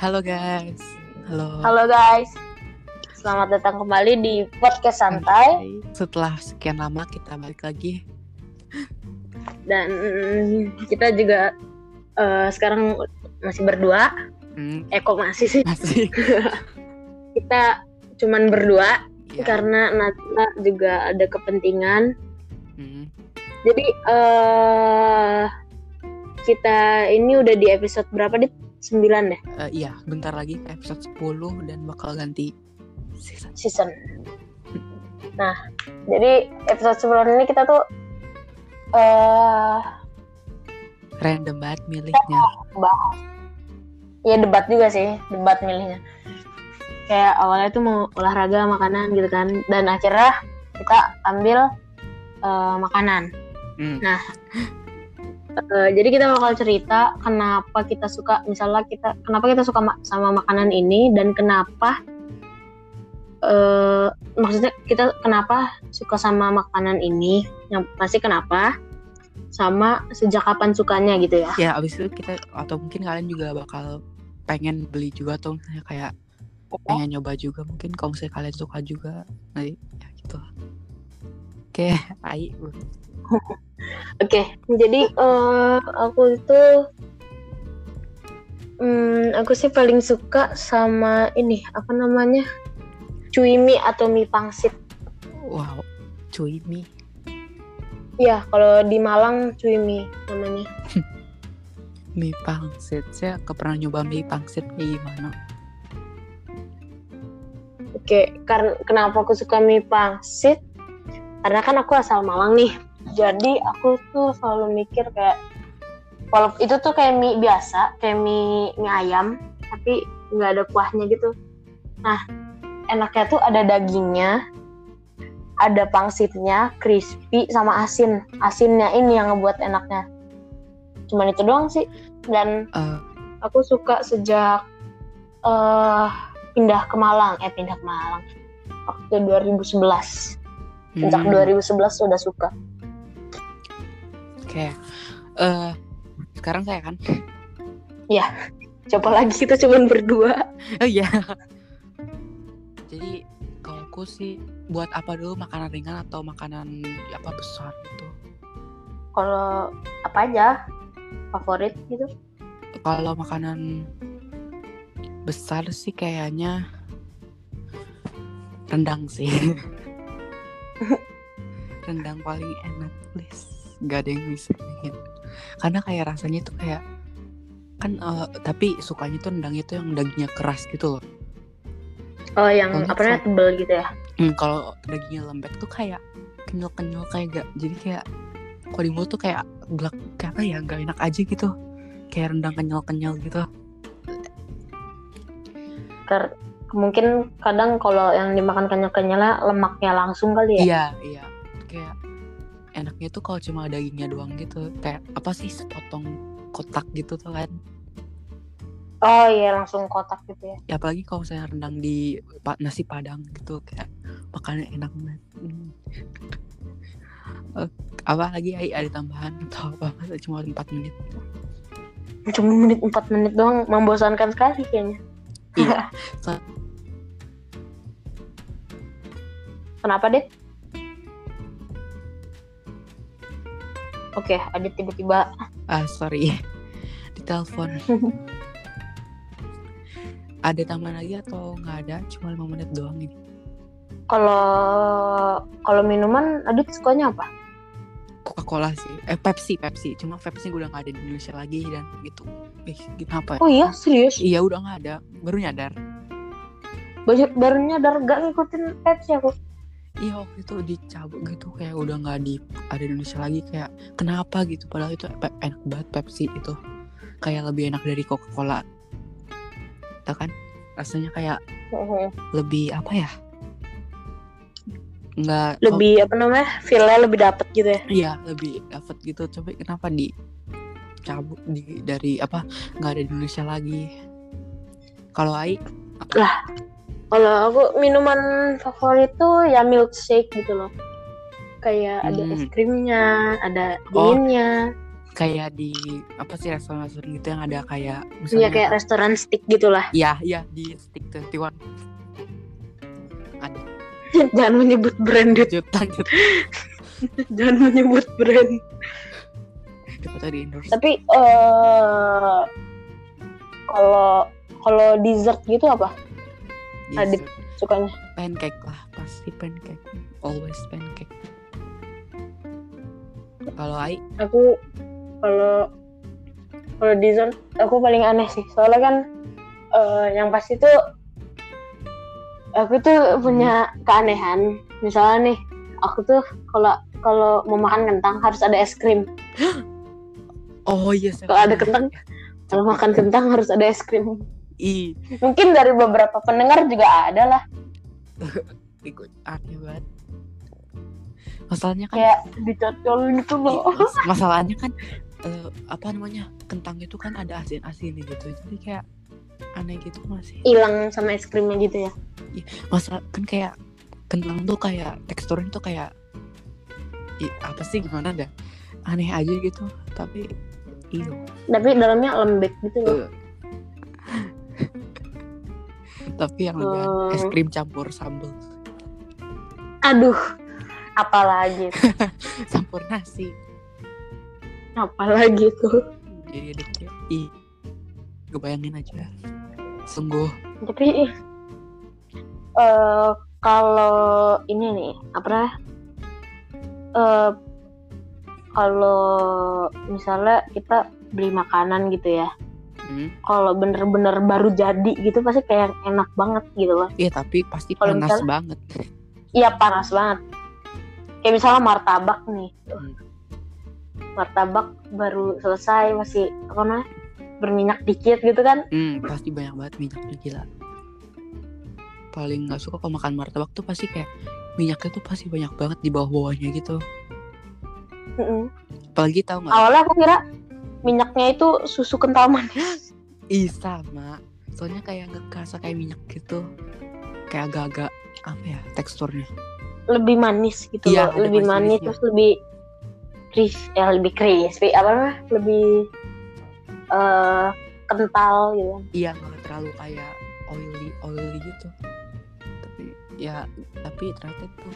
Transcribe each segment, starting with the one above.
Halo guys. Halo. Halo guys, selamat datang kembali di podcast santai Setelah sekian lama kita balik lagi. dan kita juga eh, sekarang masih berdua. Hmm, kok masih sih? masih. Kita cuman berdua Ya. karena Nata juga ada kepentingan. Hmm, Jadi eh kita ini udah di episode berapa dit? 9 deh eh, iya, bentar lagi episode 10 dan bakal ganti season. season. Nah, jadi episode sebelum ini kita tuh eh Random banget milihnya. bahas ya debat juga sih debat milihnya kayak awalnya tuh mau olahraga makanan gitu kan dan akhirnya kita ambil eh, makanan Hmm, Eh, jadi kita bakal cerita kenapa kita suka misalnya kita kenapa kita suka ma- sama makanan ini dan kenapa eh maksudnya kita kenapa suka sama makanan ini yang pasti kenapa sama sejak kapan sukanya gitu ya Ya, abis itu kita atau mungkin kalian juga bakal pengen beli juga atau misalnya kayak pengen nyoba juga mungkin kalau misalnya kalian suka juga nanti ya gitu. Oke, Ai. Oke, jadi eh, aku itu, hmm, aku sih paling suka sama ini apa namanya, cui mie atau mie pangsit. Wow, cuy mie. Ya, kalau di Malang cui mie namanya. Mie pangsit. Saya pernah nyoba mie pangsit kayak gimana? Oke, karena kenapa aku suka mie pangsit? Karena kan aku asal Malang nih. Jadi aku tuh selalu mikir kayak, walaupun itu tuh kayak mie biasa, kayak mie mie ayam, tapi nggak ada kuahnya gitu. Nah, enaknya tuh ada dagingnya, ada pangsitnya, crispy sama asin. Asinnya ini yang ngebuat enaknya. Cuman itu doang sih. Dan Eh, aku suka sejak eh pindah ke Malang, eh pindah ke Malang waktu 2011. Sejak hmm, 2011 sudah suka. Oke. Eh, sekarang saya kan. Coba lagi kita cuma berdua. Oh iya. Jadi kalau aku sih buat apa dulu makanan ringan atau makanan apa besar gitu. Kalau apa aja favorit gitu? Kalau makanan besar sih kayaknya rendang sih. rendang paling enak, please. Gak ada yang bisa bikin. Karena kayak rasanya tuh kayak kan eh, tapi sukanya tuh rendangnya tuh yang dagingnya keras gitu loh. Oh, yang apa namanya tebel gitu ya? Hmm, kalau dagingnya lembek tuh kayak kenyal-kenyal kayak gak jadi kayak kalau di mulut tuh kayak belak kayak apa ya nggak enak aja gitu kayak rendang kenyal-kenyal gitu Ter mungkin kadang kalau yang dimakan kenyal-kenyalnya lemaknya langsung kali ya. iya iya enaknya tuh kalau cuma dagingnya doang gitu kayak apa sih sepotong kotak gitu tuh kan Oh iya langsung kotak gitu ya. ya apalagi kalau saya rendang di nasi padang gitu kayak makannya enak banget Hmm. Eh, apa lagi Ai? ada tambahan atau apa cuma 4 menit Cuma menit 4 menit doang membosankan sekali kayaknya. iya Kenapa deh? Oke, Adit tiba-tiba Ah sorry di telepon. ada tambahan lagi atau nggak ada? Cuma lima menit doang ini. kalau kalau minuman Adit sukanya apa? Coca Cola sih. Eh Pepsi Pepsi. Cuma Pepsi udah nggak ada di Indonesia lagi dan gitu. Eh kenapa? ya? Oh iya, serius? Iya udah nggak ada. Baru nyadar. Baru, baru nyadar gak ngikutin Pepsi aku. Iya waktu itu dicabut gitu kayak udah nggak di ada di Indonesia lagi kayak kenapa gitu padahal itu enak banget Pepsi itu kayak lebih enak dari Coca Cola. Tahu kan? Rasanya kayak lebih apa ya? Nggak Lebih apa namanya? Feel-nya lebih dapet gitu ya. Iya lebih dapat gitu coba kenapa di cabut di dari apa nggak ada di Indonesia lagi kalau Ai Kalau aku minuman favorit tuh ya milkshake gitu loh. Kayak ada Hmm. es krimnya, ada Oh. dinginnya. kayak di apa sih restoran-restoran gitu yang ada kayak misalnya kayak restoran stick gitulah. ya ya di stick 21 ada Jangan menyebut brand, lanjut lanjut Jangan menyebut brand. dapat tadi endorse Tapi eh kalau kalau dessert gitu apa Adit. Dessert. sukanya? pancake lah pasti pancake always pancake kalau Ai Aku kalau kalau dessert aku paling aneh sih. Soalnya kan eh, yang pasti tuh aku tuh punya keanehan. Misalnya nih, aku tuh kalau kalau mau makan kentang harus ada es krim. oh iya saya Kalau ada kentang, kalau makan kentang harus ada es krim. Ih Mungkin dari beberapa pendengar juga ada lah. ikut aneh banget masalahnya kan Kayak dicocol gitu loh. Iya, masalahnya kan eh, apa namanya kentang itu kan ada asin asin gitu jadi kayak aneh gitu masih Hilang sama es krimnya gitu ya. masa kan kayak kentang tuh kayak teksturnya tuh kayak i- apa sih gimana dah aneh aja gitu tapi iyo Tapi dalamnya lembek gitu loh. Eh. Tapi yang lebih aneh, es Hmm. krim campur sambal Aduh, apalagi campur nasi apalagi tuh. jadi ada kayak ih kebayangin aja sungguh Tapi eh kalau ini nih apa namanya? Eh kalau misalnya kita beli makanan gitu ya, hmm. kalau bener-bener baru jadi gitu pasti kayak enak banget gitu loh. iya tapi pasti Kalau panas misalnya- banget Iya panas banget. Kayak misalnya martabak nih. Hmm. Martabak baru selesai masih apa namanya? berminyak dikit gitu kan. Hmm, pasti banyak banget minyaknya gila. Paling nggak suka kalau makan martabak tuh pasti kayak minyaknya tuh pasti banyak banget di bawah-bawahnya gitu. Mm-mm. Apalagi tahu nggak? Awalnya aku kira minyaknya itu susu kental manis. Ih sama. Soalnya kayak nggak kerasa kayak minyak gitu. Kayak agak-agak apa ya teksturnya. lebih manis gitu Iya, loh, lebih manis manis-manisnya. terus lebih cris ya lebih crispy apa namanya? Lebih eh kental gitu. Iya nggak terlalu kayak oily oily gitu. Tapi ya tapi ternyata tuh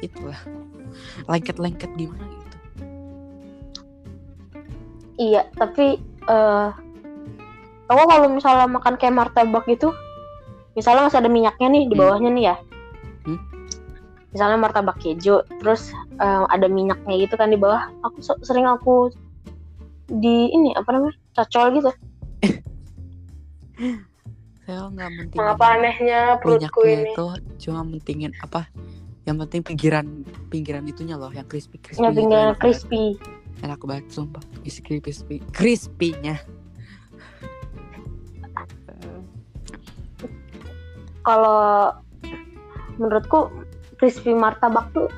itulah lengket-lengket gimana gitu. Iya, tapi eh kamu kalau misalnya makan kayak martabak gitu, misalnya masih ada minyaknya nih di Hmm. bawahnya nih ya. Hmm. Misalnya martabak keju, terus eh, ada minyaknya gitu kan di bawah. Aku se- sering aku di ini apa namanya? cocol gitu. Saya nggak mentingin Mengapa anehnya perutku ini? itu cuma mentingin apa yang penting pinggiran pinggiran itunya loh yang crispy crispy Ya gitu, enak banget. crispy. Enak banget sumpah isi crispy crispy-nya Kalau menurutku crispy martabak tuh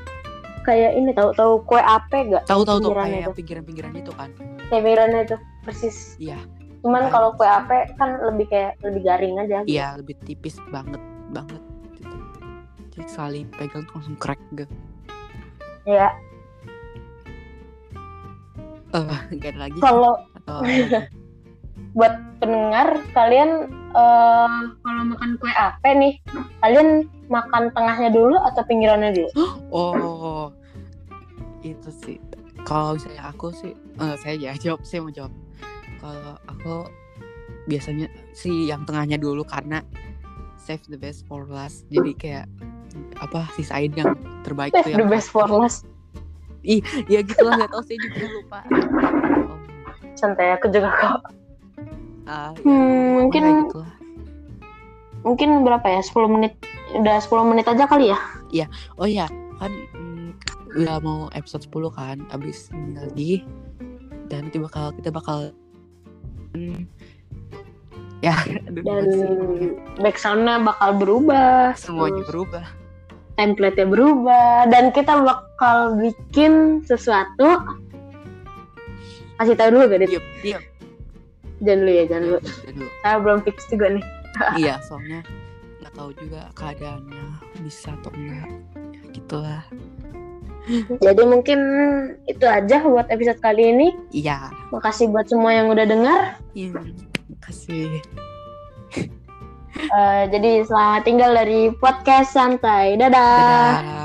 kayak ini tahu tahu kue ape gak? tahu tahu tuh kayak itu. yang pinggiran pinggiran itu kan Pinggirannya itu persis. iya Cuman kalau kue ape kan lebih kayak lebih garing aja. gitu. iya lebih tipis banget banget gitu. jadi sekali pegang langsung crack gitu Ya, ada lagi kalau atau lagi? buat pendengar kalian eh, kalau makan kue ape nih, kalian makan tengahnya dulu atau pinggirannya dulu? oh itu sih kalau misalnya aku sih eh, saya ya jawab saya mau jawab kalau aku biasanya sih yang tengahnya dulu karena save the best for last jadi kayak apa sisain yang terbaik tuh the yang best for last. Ya gitu lah nggak tahu saya juga lupa oh, Santai aku juga kok. ah, ya, Hmm, pokoknya mungkin gitu lah. mungkin berapa ya? 10 menit. Udah 10 menit aja kali ya? oh ya kan mm, udah mau episode 10 kan abis ini lagi dan nanti bakal kita bakal mm, ya Dan sih? backsoundnya bakal berubah. semuanya terus berubah template-nya berubah dan kita bakal bikin sesuatu kasih tahu dulu gak Dit? diam diam jangan dulu ya jangan dulu dulu. saya belum fix juga nih iya soalnya nggak tahu juga keadaannya bisa atau enggak ya gitulah Jadi mungkin itu aja buat episode kali ini. Iya. Makasih buat semua yang udah dengar. Iya. Makasih. Eh, jadi selamat tinggal dari podcast santai. Dadah. Dadah.